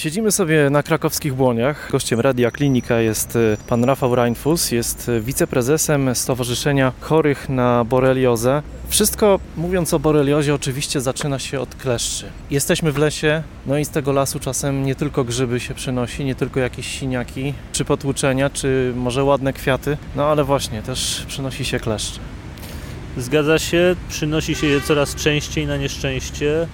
Siedzimy sobie na krakowskich błoniach. Gościem Radia Klinika jest e, pan Rafał Reinfus, jest e, wiceprezesem Stowarzyszenia Chorych na Boreliozę. Wszystko, mówiąc o boreliozie, oczywiście zaczyna się od kleszczy. Jesteśmy w lesie, no i z tego lasu czasem nie tylko grzyby się przynosi, nie tylko jakieś siniaki, czy potłuczenia, czy może ładne kwiaty, no ale właśnie też przynosi się kleszcze. Zgadza się, przynosi się je coraz częściej na nieszczęście.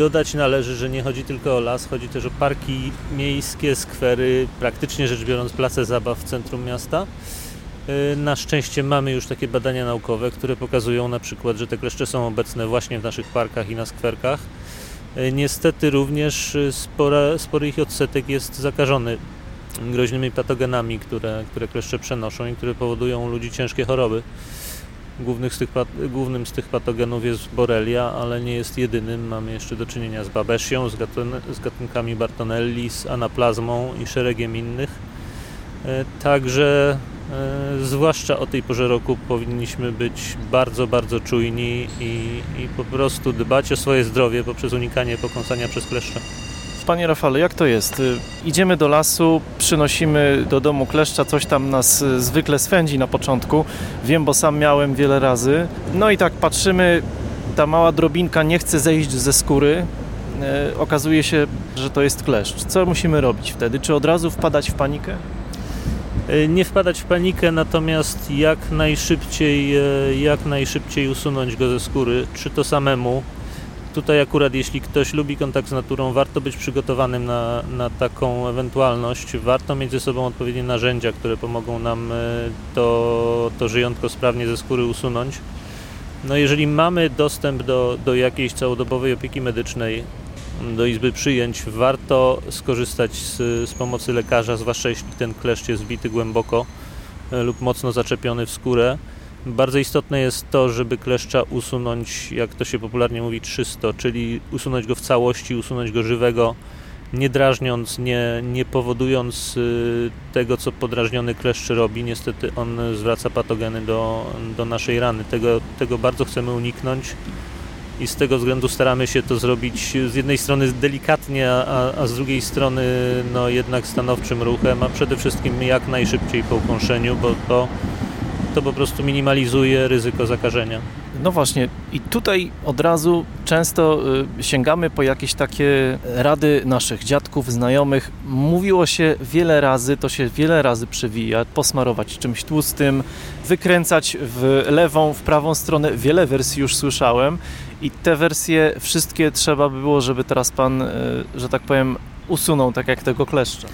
Dodać należy, że nie chodzi tylko o las, chodzi też o parki miejskie, skwery, praktycznie rzecz biorąc place zabaw w centrum miasta. Y, na szczęście mamy już takie badania naukowe, które pokazują na przykład, że te kleszcze są obecne właśnie w naszych parkach i na skwerkach. Y, niestety również spora, spory ich odsetek jest zakażony groźnymi patogenami, które, które kleszcze przenoszą i które powodują u ludzi ciężkie choroby. Głównych z tych, głównym z tych patogenów jest borelia, ale nie jest jedynym. Mamy jeszcze do czynienia z babesią, z, gatun z gatunkami Bartonelli, z anaplazmą i szeregiem innych. E, także e, zwłaszcza o tej porze roku powinniśmy być bardzo, bardzo czujni i, i po prostu dbać o swoje zdrowie poprzez unikanie pokąsania przez kleszcze. Panie Rafale, jak to jest? Y, idziemy do lasu, przynosimy do domu kleszcza, coś tam nas y, zwykle swędzi na początku. Wiem, bo sam miałem wiele razy. No i tak patrzymy, ta mała drobinka nie chce zejść ze skóry. Y, okazuje się, że to jest kleszcz. Co musimy robić wtedy? Czy od razu wpadać w panikę? Nie wpadać w panikę, natomiast jak najszybciej, jak najszybciej usunąć go ze skóry, czy to samemu, Tutaj akurat jeśli ktoś lubi kontakt z naturą, warto być przygotowanym na, na taką ewentualność. Warto mieć ze sobą odpowiednie narzędzia, które pomogą nam e, to, to żyjątko sprawnie ze skóry usunąć. No jeżeli mamy dostęp do, do jakiejś całodobowej opieki medycznej, do izby przyjęć, warto skorzystać z, z pomocy lekarza, zwłaszcza jeśli ten kleszcz jest wbity głęboko e, lub mocno zaczepiony w skórę. Bardzo istotne jest to, żeby kleszcza usunąć, jak to się popularnie mówi, 300, czyli usunąć go w całości, usunąć go żywego, nie drażniąc, nie, nie powodując y, tego, co podrażniony kleszcz robi. Niestety on zwraca patogeny do, do naszej rany. Tego, tego bardzo chcemy uniknąć i z tego względu staramy się to zrobić z jednej strony delikatnie, a, a z drugiej strony no, jednak stanowczym ruchem, a przede wszystkim jak najszybciej po ukąszeniu, bo to to po prostu minimalizuje ryzyko zakażenia. No właśnie, i tutaj od razu często y, sięgamy po jakieś takie rady naszych dziadków, znajomych. Mówiło się wiele razy, to się wiele razy przewija, posmarować czymś tłustym, wykręcać w lewą, w prawą stronę. Wiele wersji już słyszałem i te wersje wszystkie trzeba by było, żeby teraz pan, y, że tak powiem, usunął, tak jak tego kleszcza.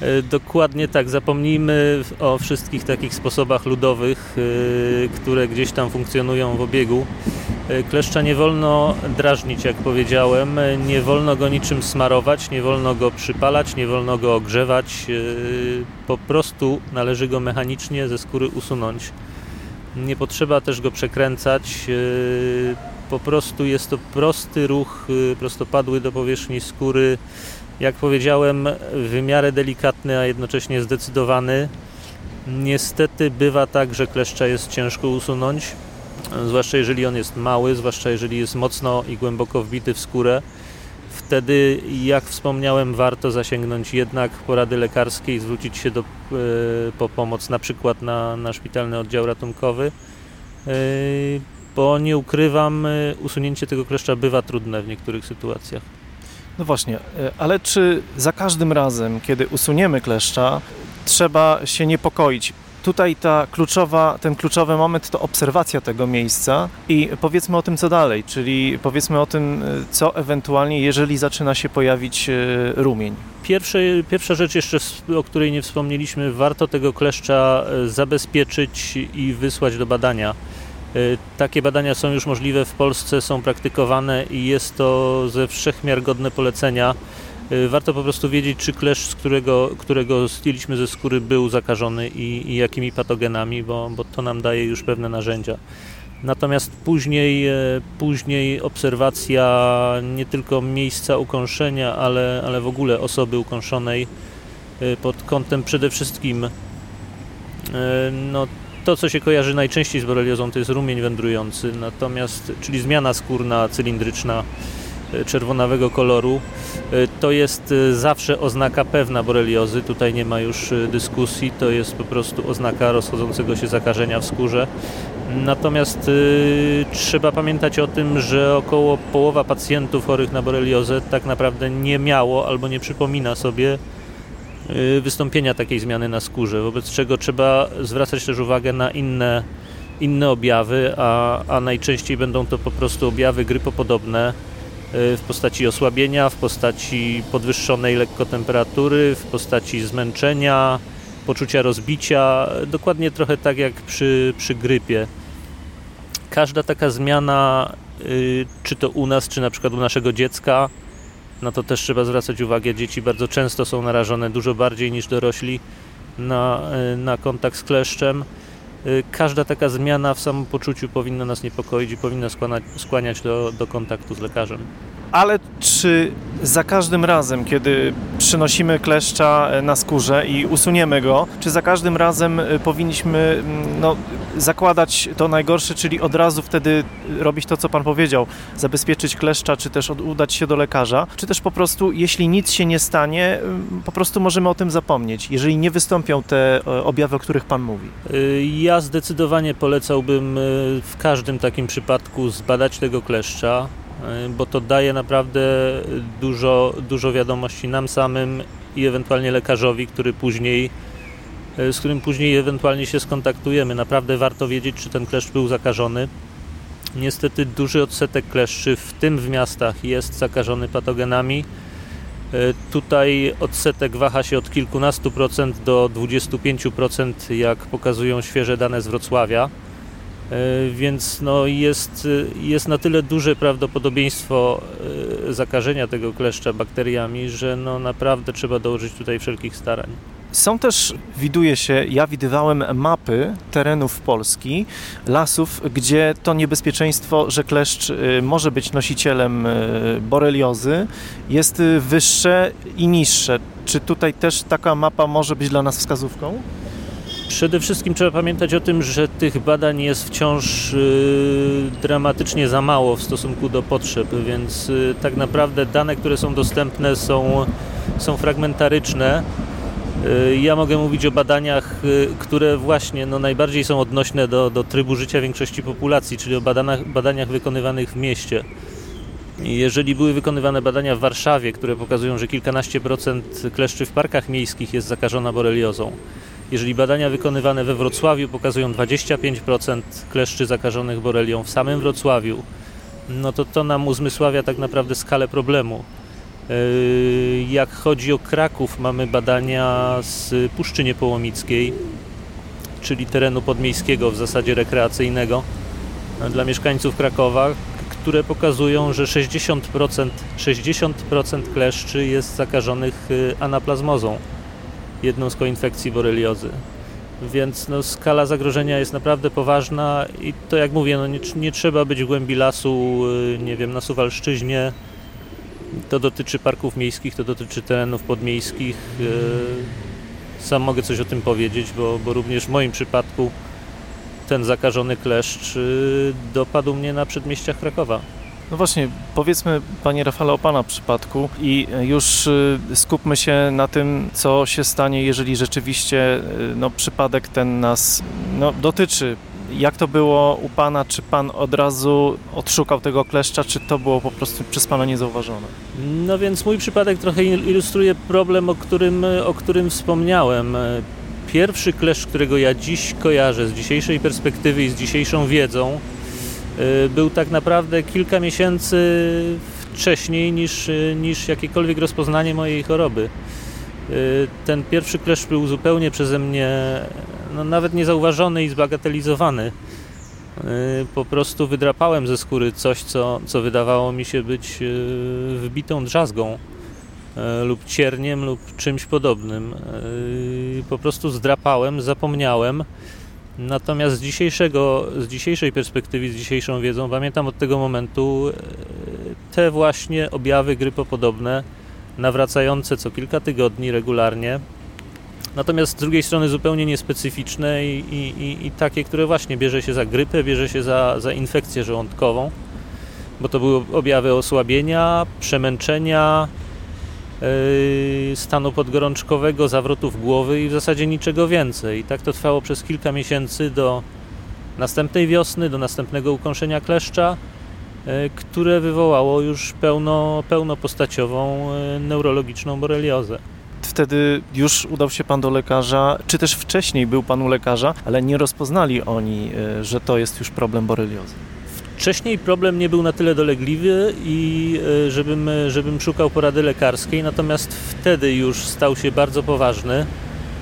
E, dokładnie tak. Zapomnijmy o wszystkich takich sposobach ludowych, e, które gdzieś tam funkcjonują w obiegu. E, kleszcza nie wolno drażnić, jak powiedziałem, nie wolno go niczym smarować, nie wolno go przypalać, nie wolno go ogrzewać. Po prostu należy go mechanicznie ze skóry usunąć. Nie potrzeba też go przekręcać. Po prostu jest to prosty ruch, prostopadły do powierzchni skóry jak powiedziałem, w miarę delikatny, a jednocześnie zdecydowany. Niestety bywa tak, że kleszcza jest ciężko usunąć, zwłaszcza jeżeli on jest mały, zwłaszcza jeżeli jest mocno i głęboko wbity w skórę. Wtedy, jak wspomniałem, warto zasięgnąć jednak porady lekarskiej i zwrócić się do, e, po pomoc na przykład na, na szpitalny oddział ratunkowy, e, bo nie ukrywam, e, usunięcie tego kleszcza bywa trudne w niektórych sytuacjach. No właśnie, e, ale czy za każdym razem, kiedy usuniemy kleszcza, trzeba się niepokoić? Tutaj ta kluczowa, ten kluczowy moment to obserwacja tego miejsca i powiedzmy o tym, co dalej, czyli powiedzmy o tym, e, co ewentualnie, jeżeli zaczyna się pojawić e, rumień. Pierwsze, pierwsza rzecz jeszcze, o której nie wspomnieliśmy, warto tego kleszcza zabezpieczyć i wysłać do badania takie badania są już możliwe w Polsce, są praktykowane i jest to ze wszechmiar godne polecenia. Y, warto po prostu wiedzieć, czy klesz, z którego, którego zdjęliśmy ze skóry, był zakażony i, i jakimi patogenami, bo, bo to nam daje już pewne narzędzia. Natomiast później, y, później obserwacja nie tylko miejsca ukąszenia, ale, ale w ogóle osoby ukąszonej pod kątem przede wszystkim no, to, co się kojarzy najczęściej z boreliozą, to jest rumień wędrujący, natomiast, czyli zmiana skórna, cylindryczna. czerwonawego koloru. To jest zawsze oznaka pewna boreliozy, tutaj nie ma już dyskusji, to jest po prostu oznaka rozchodzącego się zakażenia w skórze. Natomiast trzeba pamiętać o tym, że około połowa pacjentów chorych na boreliozę tak naprawdę nie miało albo nie przypomina sobie wystąpienia takiej zmiany na skórze, wobec czego trzeba zwracać też uwagę na inne, inne objawy, a, a najczęściej będą to po prostu objawy grypopodobne y, w postaci osłabienia, w postaci podwyższonej lekko temperatury, w postaci zmęczenia, poczucia rozbicia, dokładnie trochę tak jak przy, przy grypie. Każda taka zmiana, y, czy to u nas, czy na przykład u naszego dziecka, na to też trzeba zwracać uwagę. Dzieci bardzo często są narażone dużo bardziej niż dorośli na, y, na kontakt z kleszczem. Y, każda taka zmiana w samopoczuciu powinna nas niepokoić i powinna skłaniać, skłaniać do, do kontaktu z lekarzem ale czy za każdym razem, kiedy przynosimy kleszcza e, na skórze i usuniemy go, czy za każdym razem e, powinniśmy mm, no, zakładać to najgorsze, czyli od razu wtedy robić to, co Pan powiedział, zabezpieczyć kleszcza, czy też udać się do lekarza, czy też po prostu, jeśli nic się nie stanie, mm, po prostu możemy o tym zapomnieć, jeżeli nie wystąpią te e, objawy, o których Pan mówi? Ja zdecydowanie polecałbym w każdym takim przypadku zbadać tego kleszcza, bo to daje naprawdę dużo, dużo wiadomości nam samym i ewentualnie lekarzowi, który później, e, z którym później ewentualnie się skontaktujemy. Naprawdę warto wiedzieć, czy ten kleszcz był zakażony. Niestety duży odsetek kleszczy, w tym w miastach, jest zakażony patogenami. E, tutaj odsetek waha się od kilkunastu procent do 25%, jak pokazują świeże dane z Wrocławia. E, więc no jest, jest na tyle duże prawdopodobieństwo e, zakażenia tego kleszcza bakteriami, że no naprawdę trzeba dołożyć tutaj wszelkich starań. Są też, widuje się, ja widywałem mapy terenów Polski, lasów, gdzie to niebezpieczeństwo, że kleszcz e, może być nosicielem boreliozy, jest wyższe i niższe. Czy tutaj też taka mapa może być dla nas wskazówką? Przede wszystkim trzeba pamiętać o tym, że tych badań jest wciąż y, dramatycznie za mało w stosunku do potrzeb, więc y, tak naprawdę dane, które są dostępne są, są fragmentaryczne. Y, ja mogę mówić o badaniach, które właśnie no, najbardziej są odnośne do, do trybu życia większości populacji, czyli o badaniach, badaniach wykonywanych w mieście. Jeżeli były wykonywane badania w Warszawie, które pokazują, że kilkanaście procent kleszczy w parkach miejskich jest zakażona boreliozą, jeżeli badania wykonywane we Wrocławiu pokazują 25% kleszczy zakażonych borelią w samym Wrocławiu, no to to nam uzmysławia tak naprawdę skalę problemu. Yy, jak chodzi o Kraków, mamy badania z Puszczy Niepołomickiej, czyli terenu podmiejskiego, w zasadzie rekreacyjnego dla mieszkańców Krakowa, które pokazują, że 60%, 60% kleszczy jest zakażonych yy, anaplazmozą jedną z koinfekcji boreliozy. Więc no, skala zagrożenia jest naprawdę poważna i to jak mówię, no, nie, nie trzeba być w głębi lasu, y, nie wiem, na Suwalszczyźnie. To dotyczy parków miejskich, to dotyczy terenów podmiejskich. Y, sam mogę coś o tym powiedzieć, bo, bo również w moim przypadku ten zakażony kleszcz y, dopadł mnie na przedmieściach Krakowa. No właśnie, powiedzmy Panie Rafale o Pana przypadku i już y, skupmy się na tym, co się stanie, jeżeli rzeczywiście y, no, przypadek ten nas no, dotyczy. Jak to było u Pana? Czy Pan od razu odszukał tego kleszcza, czy to było po prostu przez Pana niezauważone? No więc mój przypadek trochę ilustruje problem, o którym, o którym wspomniałem. Pierwszy kleszcz, którego ja dziś kojarzę z dzisiejszej perspektywy i z dzisiejszą wiedzą, był tak naprawdę kilka miesięcy wcześniej niż, y, niż jakiekolwiek rozpoznanie mojej choroby. Y, ten pierwszy kleszcz był zupełnie przeze mnie no, nawet niezauważony i zbagatelizowany. Po prostu wydrapałem ze skóry coś, co, co wydawało mi się być wbitą drzazgą lub cierniem lub czymś podobnym. Po prostu zdrapałem, zapomniałem Natomiast z, dzisiejszego, z dzisiejszej perspektywy, z dzisiejszą wiedzą, pamiętam od tego momentu e, te właśnie objawy grypopodobne, nawracające co kilka tygodni regularnie, natomiast z drugiej strony zupełnie niespecyficzne i, i, i takie, które właśnie bierze się za grypę, bierze się za, za infekcję żołądkową. bo to były objawy osłabienia, przemęczenia, stanu podgorączkowego, zawrotów głowy i w zasadzie niczego więcej. I tak to trwało przez kilka miesięcy do następnej wiosny, do następnego ukąszenia kleszcza, yy, które wywołało już pełno, pełnopostaciową yy, neurologiczną boreliozę. Wtedy już udał się pan do lekarza, czy też wcześniej był pan u lekarza, ale nie rozpoznali oni, że to jest już problem boreliozy. Wcześniej problem nie był na tyle dolegliwy i e, żebym, e, żebym szukał porady lekarskiej, natomiast wtedy już stał się bardzo poważny,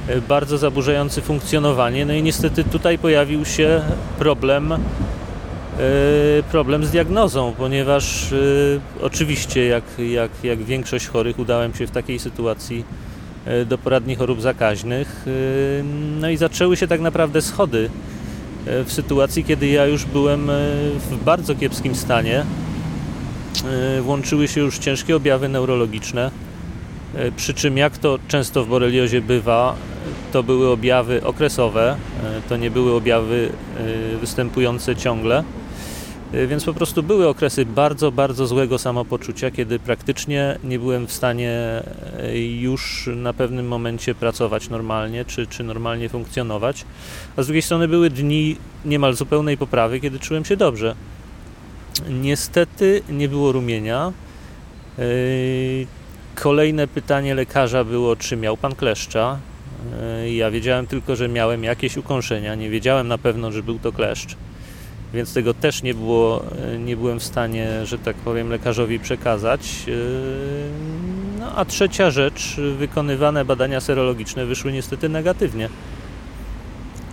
e, bardzo zaburzający funkcjonowanie. No i niestety tutaj pojawił się problem, problem z diagnozą, ponieważ oczywiście jak, jak, jak większość chorych udałem się w takiej sytuacji do poradni chorób zakaźnych. No i zaczęły się tak naprawdę schody w sytuacji, kiedy ja już byłem e, w bardzo kiepskim stanie. E, włączyły się już ciężkie objawy neurologiczne, przy czym jak to często w boreliozie bywa, to były objawy okresowe, to nie były objawy występujące ciągle. Y, więc po prostu były okresy bardzo, bardzo złego samopoczucia, kiedy praktycznie nie byłem w stanie y, już na pewnym momencie pracować normalnie, czy, czy normalnie funkcjonować. A z drugiej strony były dni niemal zupełnej poprawy, kiedy czułem się dobrze. Niestety nie było rumienia. Y, kolejne pytanie lekarza było, czy miał pan kleszcza. Ja wiedziałem tylko, że miałem jakieś ukąszenia. Nie wiedziałem na pewno, że był to kleszcz więc tego też nie, było, nie byłem w stanie, że tak powiem, lekarzowi przekazać. Yy, no, a trzecia rzecz, wykonywane badania serologiczne wyszły niestety negatywnie.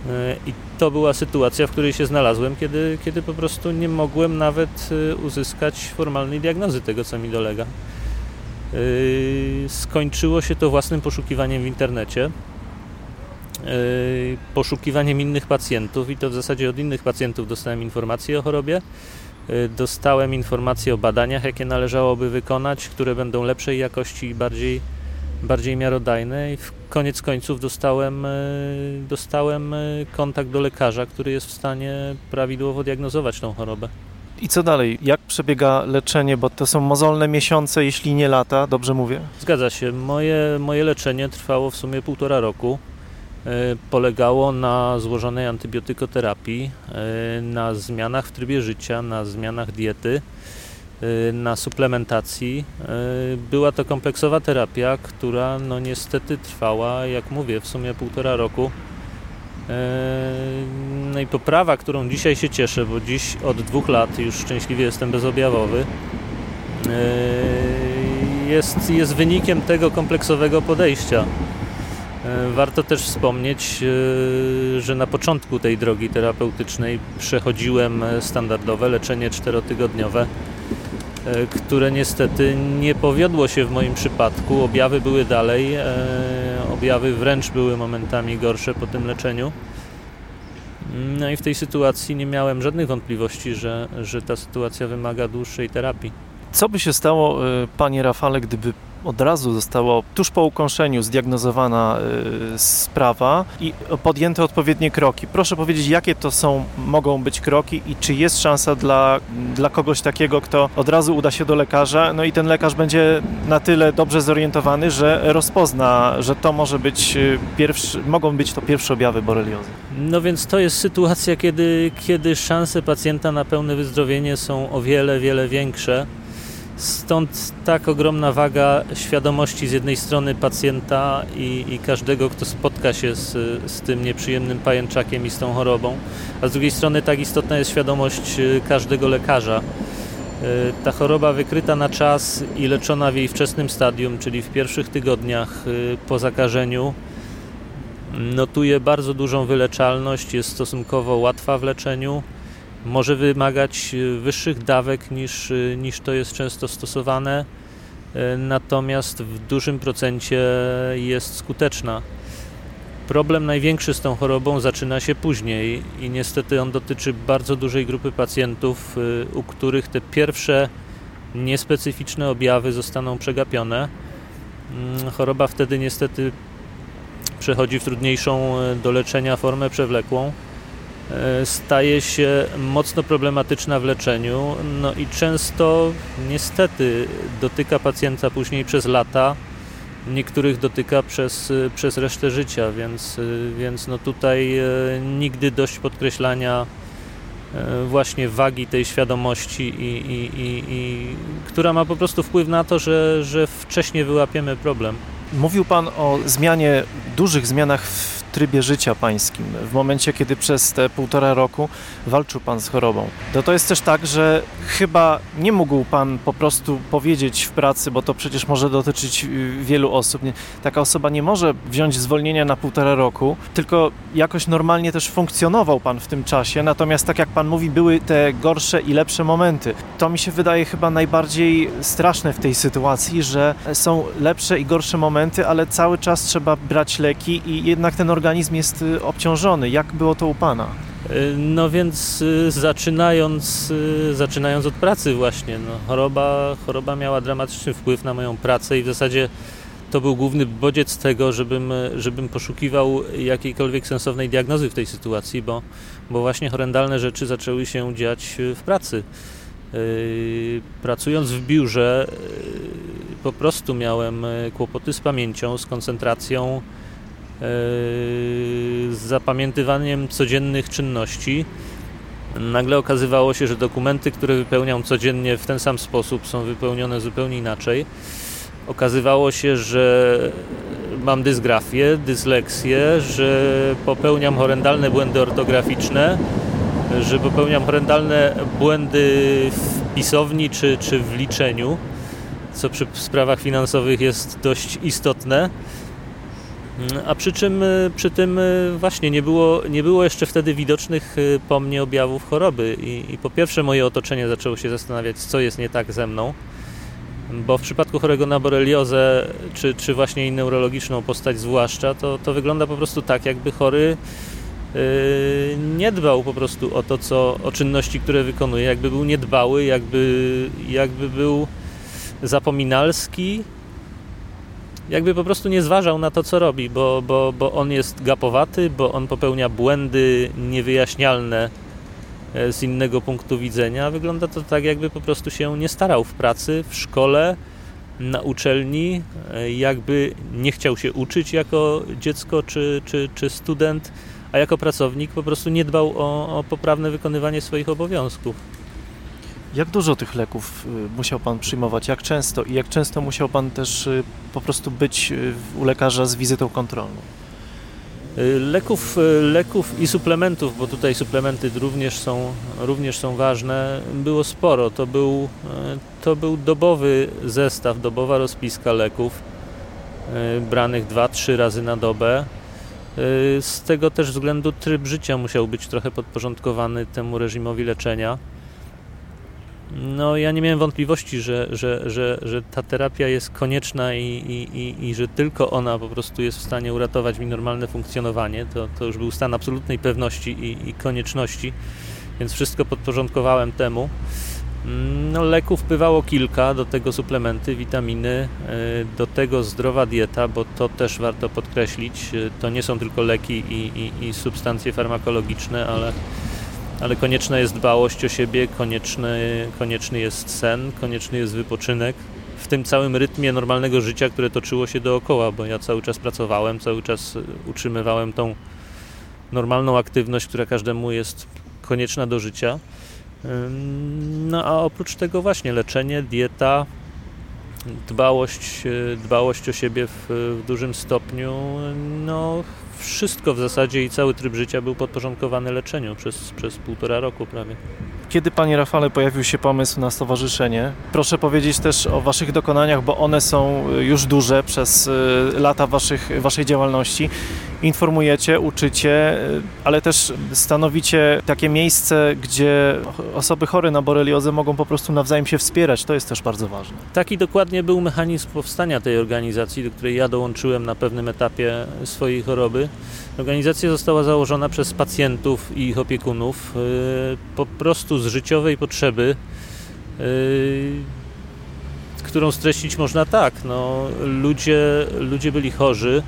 Yy, I to była sytuacja, w której się znalazłem, kiedy, kiedy po prostu nie mogłem nawet yy, uzyskać formalnej diagnozy tego, co mi dolega. Skończyło się to własnym poszukiwaniem w internecie. Y, poszukiwaniem innych pacjentów i to w zasadzie od innych pacjentów dostałem informacje o chorobie. Y, dostałem informacje o badaniach, jakie należałoby wykonać, które będą lepszej jakości i bardziej, bardziej miarodajne. I w koniec końców dostałem, y, dostałem kontakt do lekarza, który jest w stanie prawidłowo diagnozować tą chorobę. I co dalej? Jak przebiega leczenie? Bo to są mozolne miesiące, jeśli nie lata, dobrze mówię? Zgadza się. Moje, moje leczenie trwało w sumie półtora roku. E, polegało na złożonej antybiotykoterapii, e, na zmianach w trybie życia, na zmianach diety, e, na suplementacji. Była to kompleksowa terapia, która no niestety trwała, jak mówię, w sumie półtora roku. No i poprawa, którą dzisiaj się cieszę, bo dziś od dwóch lat już szczęśliwie jestem bezobjawowy, jest, jest wynikiem tego kompleksowego podejścia. E, warto też wspomnieć, e, że na początku tej drogi terapeutycznej przechodziłem standardowe leczenie czterotygodniowe, e, które niestety nie powiodło się w moim przypadku. Objawy były dalej, objawy wręcz były momentami gorsze po tym leczeniu. No i w tej sytuacji nie miałem żadnych wątpliwości, że, że ta sytuacja wymaga dłuższej terapii. Co by się stało, panie Rafale, gdyby od razu zostało tuż po ukąszeniu zdiagnozowana y, sprawa i podjęte odpowiednie kroki. Proszę powiedzieć, jakie to są, mogą być kroki i czy jest szansa dla, dla kogoś takiego, kto od razu uda się do lekarza, no i ten lekarz będzie na tyle dobrze zorientowany, że rozpozna, że to może być y, pierwszy, mogą być to pierwsze objawy boreliozy. No więc to jest sytuacja, kiedy, kiedy szanse pacjenta na pełne wyzdrowienie są o wiele, wiele większe. Stąd tak ogromna waga świadomości z jednej strony pacjenta i, i, każdego, kto spotka się z, z tym nieprzyjemnym pajęczakiem i z tą chorobą, a z drugiej strony tak istotna jest świadomość y, każdego lekarza. Y, ta choroba wykryta na czas i leczona w jej wczesnym stadium, czyli w pierwszych tygodniach y, po zakażeniu, notuje bardzo dużą wyleczalność, jest stosunkowo łatwa w leczeniu może wymagać e, wyższych dawek niż, e, niż to jest często stosowane, e, natomiast w dużym procencie jest skuteczna. Problem największy z tą chorobą zaczyna się później i niestety on dotyczy bardzo dużej grupy pacjentów, u których te pierwsze niespecyficzne objawy zostaną przegapione. Mm, choroba wtedy niestety przechodzi w trudniejszą do leczenia formę przewlekłą staje się mocno problematyczna w leczeniu, no i często niestety dotyka pacjenta później przez lata, niektórych dotyka przez, przez resztę życia, więc, więc no tutaj nigdy dość podkreślania E, właśnie wagi tej świadomości, i, i, i, i, która ma po prostu wpływ na to, że, że wcześniej wyłapiemy problem. Mówił Pan o zmianie, dużych zmianach w trybie życia pańskim, w momencie, kiedy przez te półtora roku walczył Pan z chorobą. To to jest też tak, że chyba nie mógł Pan po prostu powiedzieć w pracy, bo to przecież może dotyczyć y, wielu osób. Taka osoba nie może wziąć zwolnienia na półtora roku, tylko jakoś normalnie też funkcjonował Pan w tym czasie. Natomiast tak jak Pan mówi, były te gorsze i lepsze momenty. To mi się wydaje chyba najbardziej straszne w tej sytuacji, że są lepsze i gorsze momenty, ale cały czas trzeba brać leki i jednak ten organizm organizm jest y, obciążony. Jak było to u Pana? Y, no więc y, zaczynając, zaczynając od pracy właśnie, no, choroba, choroba miała dramatyczny wpływ na moją pracę i w zasadzie to był główny bodziec tego, żebym, żebym poszukiwał jakiejkolwiek sensownej diagnozy w tej sytuacji, bo, bo właśnie horrendalne rzeczy zaczęły się dziać w pracy. Pracując w biurze po prostu miałem kłopoty z pamięcią, z koncentracją, z zapamiętywaniem codziennych czynności. Nagle okazywało się, że dokumenty, które wypełniam codziennie w ten sam sposób, są wypełnione zupełnie inaczej. Okazywało się, że mam dysgrafię, dysleksję, że popełniam horrendalne błędy ortograficzne, że popełniam horrendalne błędy w pisowni czy, czy w liczeniu, co przy sprawach finansowych jest dość istotne. A przy czym y, przy tym y, właśnie nie było, nie było jeszcze wtedy widocznych y, po mnie objawów choroby. I, i po pierwsze moje otoczenie zaczęło się zastanawiać, co jest nie tak ze mną, bo w przypadku chorego na boreliozę, czy, czy właśnie neurologiczną postać zwłaszcza, to, to wygląda po prostu tak, jakby chory nie dbał po prostu o to, co, o czynności, które wykonuje, jakby był niedbały, jakby, jakby był zapominalski, jakby po prostu nie zważał na to, co robi, bo, bo, bo on jest gapowaty, bo on popełnia błędy niewyjaśnialne e, z innego punktu widzenia. Wygląda to tak, jakby po prostu się nie starał w pracy, w szkole, na uczelni, e, jakby nie chciał się uczyć jako dziecko czy, czy, czy student, a jako pracownik po prostu nie dbał o, o poprawne wykonywanie swoich obowiązków. Jak dużo tych leków y, musiał Pan przyjmować? Jak często? I jak często musiał Pan też y, po prostu być y, u lekarza z wizytą kontrolną? Leków, leków i suplementów, bo tutaj suplementy również są, również są ważne, było sporo. To był, to był dobowy zestaw, dobowa rozpiska leków branych 2-3 razy na dobę. Z tego też względu tryb życia musiał być trochę podporządkowany temu reżimowi leczenia. No, ja nie miałem wątpliwości, że, że, że, że ta terapia jest konieczna i, i, i, i że tylko ona po prostu jest w stanie uratować mi normalne funkcjonowanie. To, to już był stan absolutnej pewności i, i konieczności, więc wszystko podporządkowałem temu. No, leków bywało kilka, do tego suplementy, witaminy, e, do tego zdrowa dieta, bo to też warto podkreślić. E, to nie są tylko leki i, i, i substancje farmakologiczne, ale ale konieczna jest dbałość o siebie, konieczny, konieczny jest sen, konieczny jest wypoczynek. W tym całym rytmie normalnego życia, które toczyło się dookoła, bo ja cały czas pracowałem, cały czas utrzymywałem tą normalną aktywność, która każdemu jest konieczna do życia. No a oprócz tego właśnie leczenie, dieta, dbałość, dbałość o siebie w, w dużym stopniu, no wszystko w zasadzie i cały tryb życia był podporządkowany leczeniu przez, przez półtora roku prawie. Kiedy, panie Rafale, pojawił się pomysł na stowarzyszenie? Proszę powiedzieć też o waszych dokonaniach, bo one są już duże przez y, lata waszych, waszej działalności informujecie, uczycie, y, ale też stanowicie takie miejsce, gdzie osoby chore na boreliozę mogą po prostu nawzajem się wspierać. To jest też bardzo ważne. Taki dokładnie był mechanizm powstania tej organizacji, do której ja dołączyłem na pewnym etapie swojej choroby. Organizacja została założona przez pacjentów i ich opiekunów y, po prostu z życiowej potrzeby y, którą streścić można tak. No, ludzie, ludzie byli chorzy,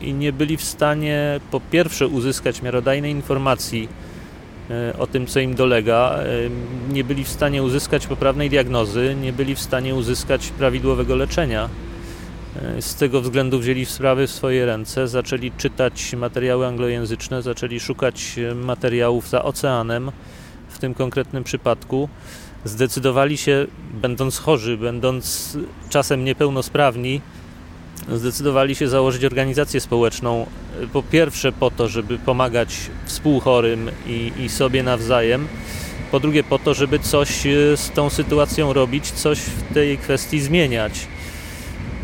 i nie byli w stanie po pierwsze uzyskać miarodajnej informacji o tym, co im dolega, nie byli w stanie uzyskać poprawnej diagnozy, nie byli w stanie uzyskać prawidłowego leczenia. Z tego względu wzięli sprawy w swoje ręce, zaczęli czytać materiały anglojęzyczne, zaczęli szukać materiałów za oceanem w tym konkretnym przypadku. Zdecydowali się, będąc chorzy, będąc czasem niepełnosprawni, zdecydowali się założyć organizację społeczną. Po pierwsze, po to, żeby pomagać współchorym i, i sobie nawzajem. Po drugie, po to, żeby coś z tą sytuacją robić, coś w tej kwestii zmieniać.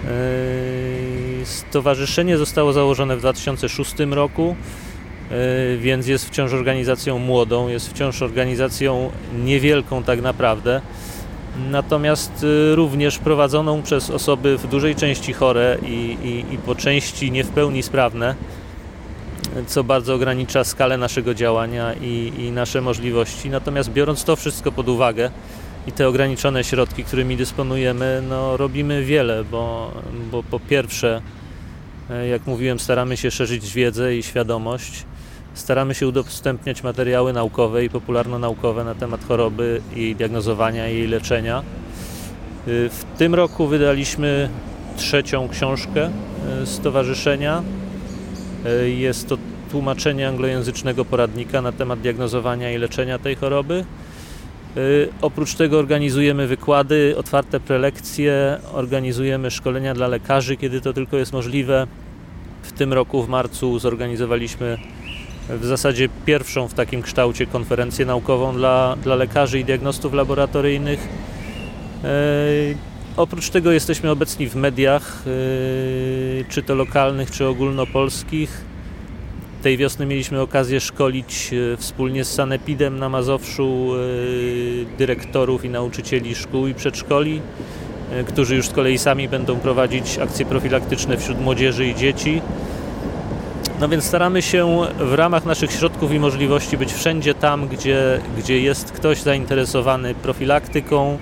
Yy, stowarzyszenie zostało założone w 2006 roku, yy, więc jest wciąż organizacją młodą, jest wciąż organizacją niewielką tak naprawdę, natomiast yy, również prowadzoną przez osoby w dużej części chore i, i, i po części nie w pełni sprawne, co bardzo ogranicza skalę naszego działania i, i nasze możliwości. Natomiast biorąc to wszystko pod uwagę, i te ograniczone środki, którymi dysponujemy, no, robimy wiele, bo, bo po pierwsze, e, jak mówiłem, staramy się szerzyć wiedzę i świadomość, staramy się udostępniać materiały naukowe i popularno-naukowe na temat choroby i diagnozowania i jej leczenia. E, w tym roku wydaliśmy trzecią książkę e, stowarzyszenia. Jest to tłumaczenie anglojęzycznego poradnika na temat diagnozowania i leczenia tej choroby. Y, oprócz tego organizujemy wykłady, otwarte prelekcje, organizujemy szkolenia dla lekarzy, kiedy to tylko jest możliwe. W tym roku w marcu zorganizowaliśmy w zasadzie pierwszą w takim kształcie konferencję naukową dla, dla lekarzy i diagnostów laboratoryjnych. Y, oprócz tego jesteśmy obecni w mediach, y, czy to lokalnych, czy ogólnopolskich. Tej wiosny mieliśmy okazję szkolić e, wspólnie z Sanepidem na Mazowszu e, dyrektorów i nauczycieli szkół i przedszkoli, e, którzy już z kolei sami będą prowadzić akcje profilaktyczne wśród młodzieży i dzieci. No więc staramy się w ramach naszych środków i możliwości być wszędzie tam, gdzie, gdzie jest ktoś zainteresowany profilaktyką,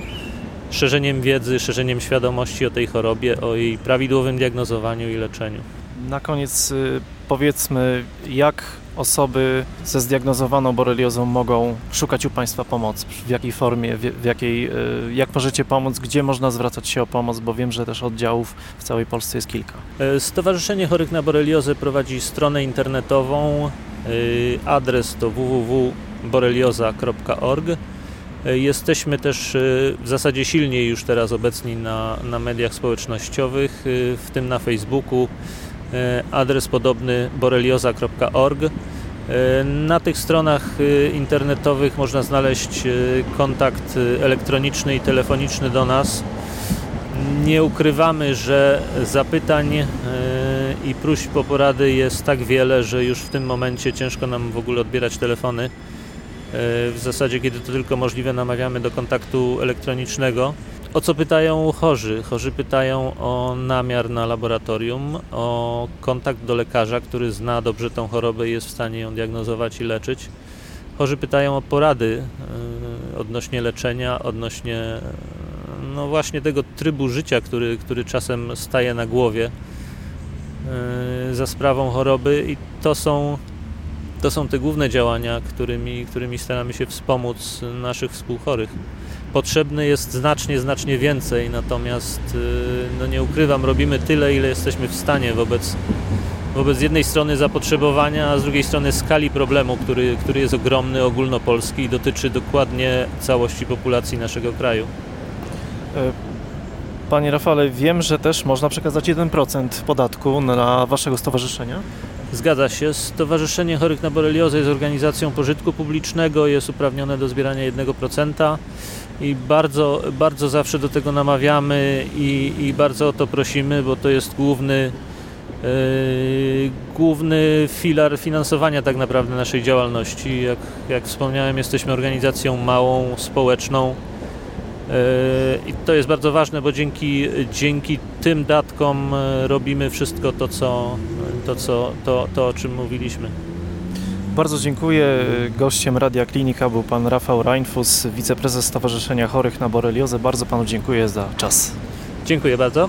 szerzeniem wiedzy, szerzeniem świadomości o tej chorobie, o jej prawidłowym diagnozowaniu i leczeniu. Na koniec y, powiedzmy, jak osoby ze zdiagnozowaną boreliozą mogą szukać u Państwa pomocy, w jakiej formie, w jakiej, y, jak możecie pomóc, gdzie można zwracać się o pomoc, bo wiem, że też oddziałów w całej Polsce jest kilka. E, Stowarzyszenie Chorych na Boreliozę prowadzi stronę internetową, y, adres to www.borelioza.org. E, jesteśmy też w zasadzie silniej już teraz obecni na, na mediach społecznościowych, w tym na Facebooku, E, adres podobny borelioza.org. E, na tych stronach e, internetowych można znaleźć kontakt elektroniczny i telefoniczny do nas. Nie ukrywamy, że zapytań i próśb o porady jest tak wiele, że już w tym momencie ciężko nam w ogóle odbierać telefony. W zasadzie, kiedy to tylko możliwe, namawiamy do kontaktu elektronicznego. O co pytają chorzy? Chorzy pytają o namiar na laboratorium, o kontakt do lekarza, który zna dobrze tą chorobę i jest w stanie ją diagnozować i leczyć. Chorzy pytają o porady yy, odnośnie leczenia, odnośnie no właśnie tego trybu życia, który, który czasem staje na głowie yy, za sprawą choroby i to są, to są te główne działania, którymi, którymi staramy się wspomóc naszych współchorych potrzebne jest znacznie, znacznie więcej, natomiast y, no nie ukrywam, robimy tyle, ile jesteśmy w stanie wobec, wobec jednej strony zapotrzebowania, a z drugiej strony skali problemu, który, który jest ogromny, ogólnopolski i dotyczy dokładnie całości populacji naszego kraju. E, panie Rafale, wiem, że też można przekazać 1% podatku na waszego stowarzyszenia. Zgadza się. Stowarzyszenie Chorych na Boreliozę jest organizacją pożytku publicznego, jest uprawnione do zbierania 1% i bardzo, bardzo zawsze do tego namawiamy i, i bardzo o to prosimy, bo to jest główny, yy, główny filar finansowania tak naprawdę naszej działalności. Jak, jak wspomniałem, jesteśmy organizacją małą, społeczną yy, i to jest bardzo ważne, bo dzięki, dzięki tym datkom yy, robimy wszystko to, co, to, co, to, to o czym mówiliśmy. Bardzo dziękuję. Gościem Radia Klinika był pan Rafał Reinfus, wiceprezes Stowarzyszenia Chorych na Boreliozę. Bardzo panu dziękuję za czas. Dziękuję bardzo.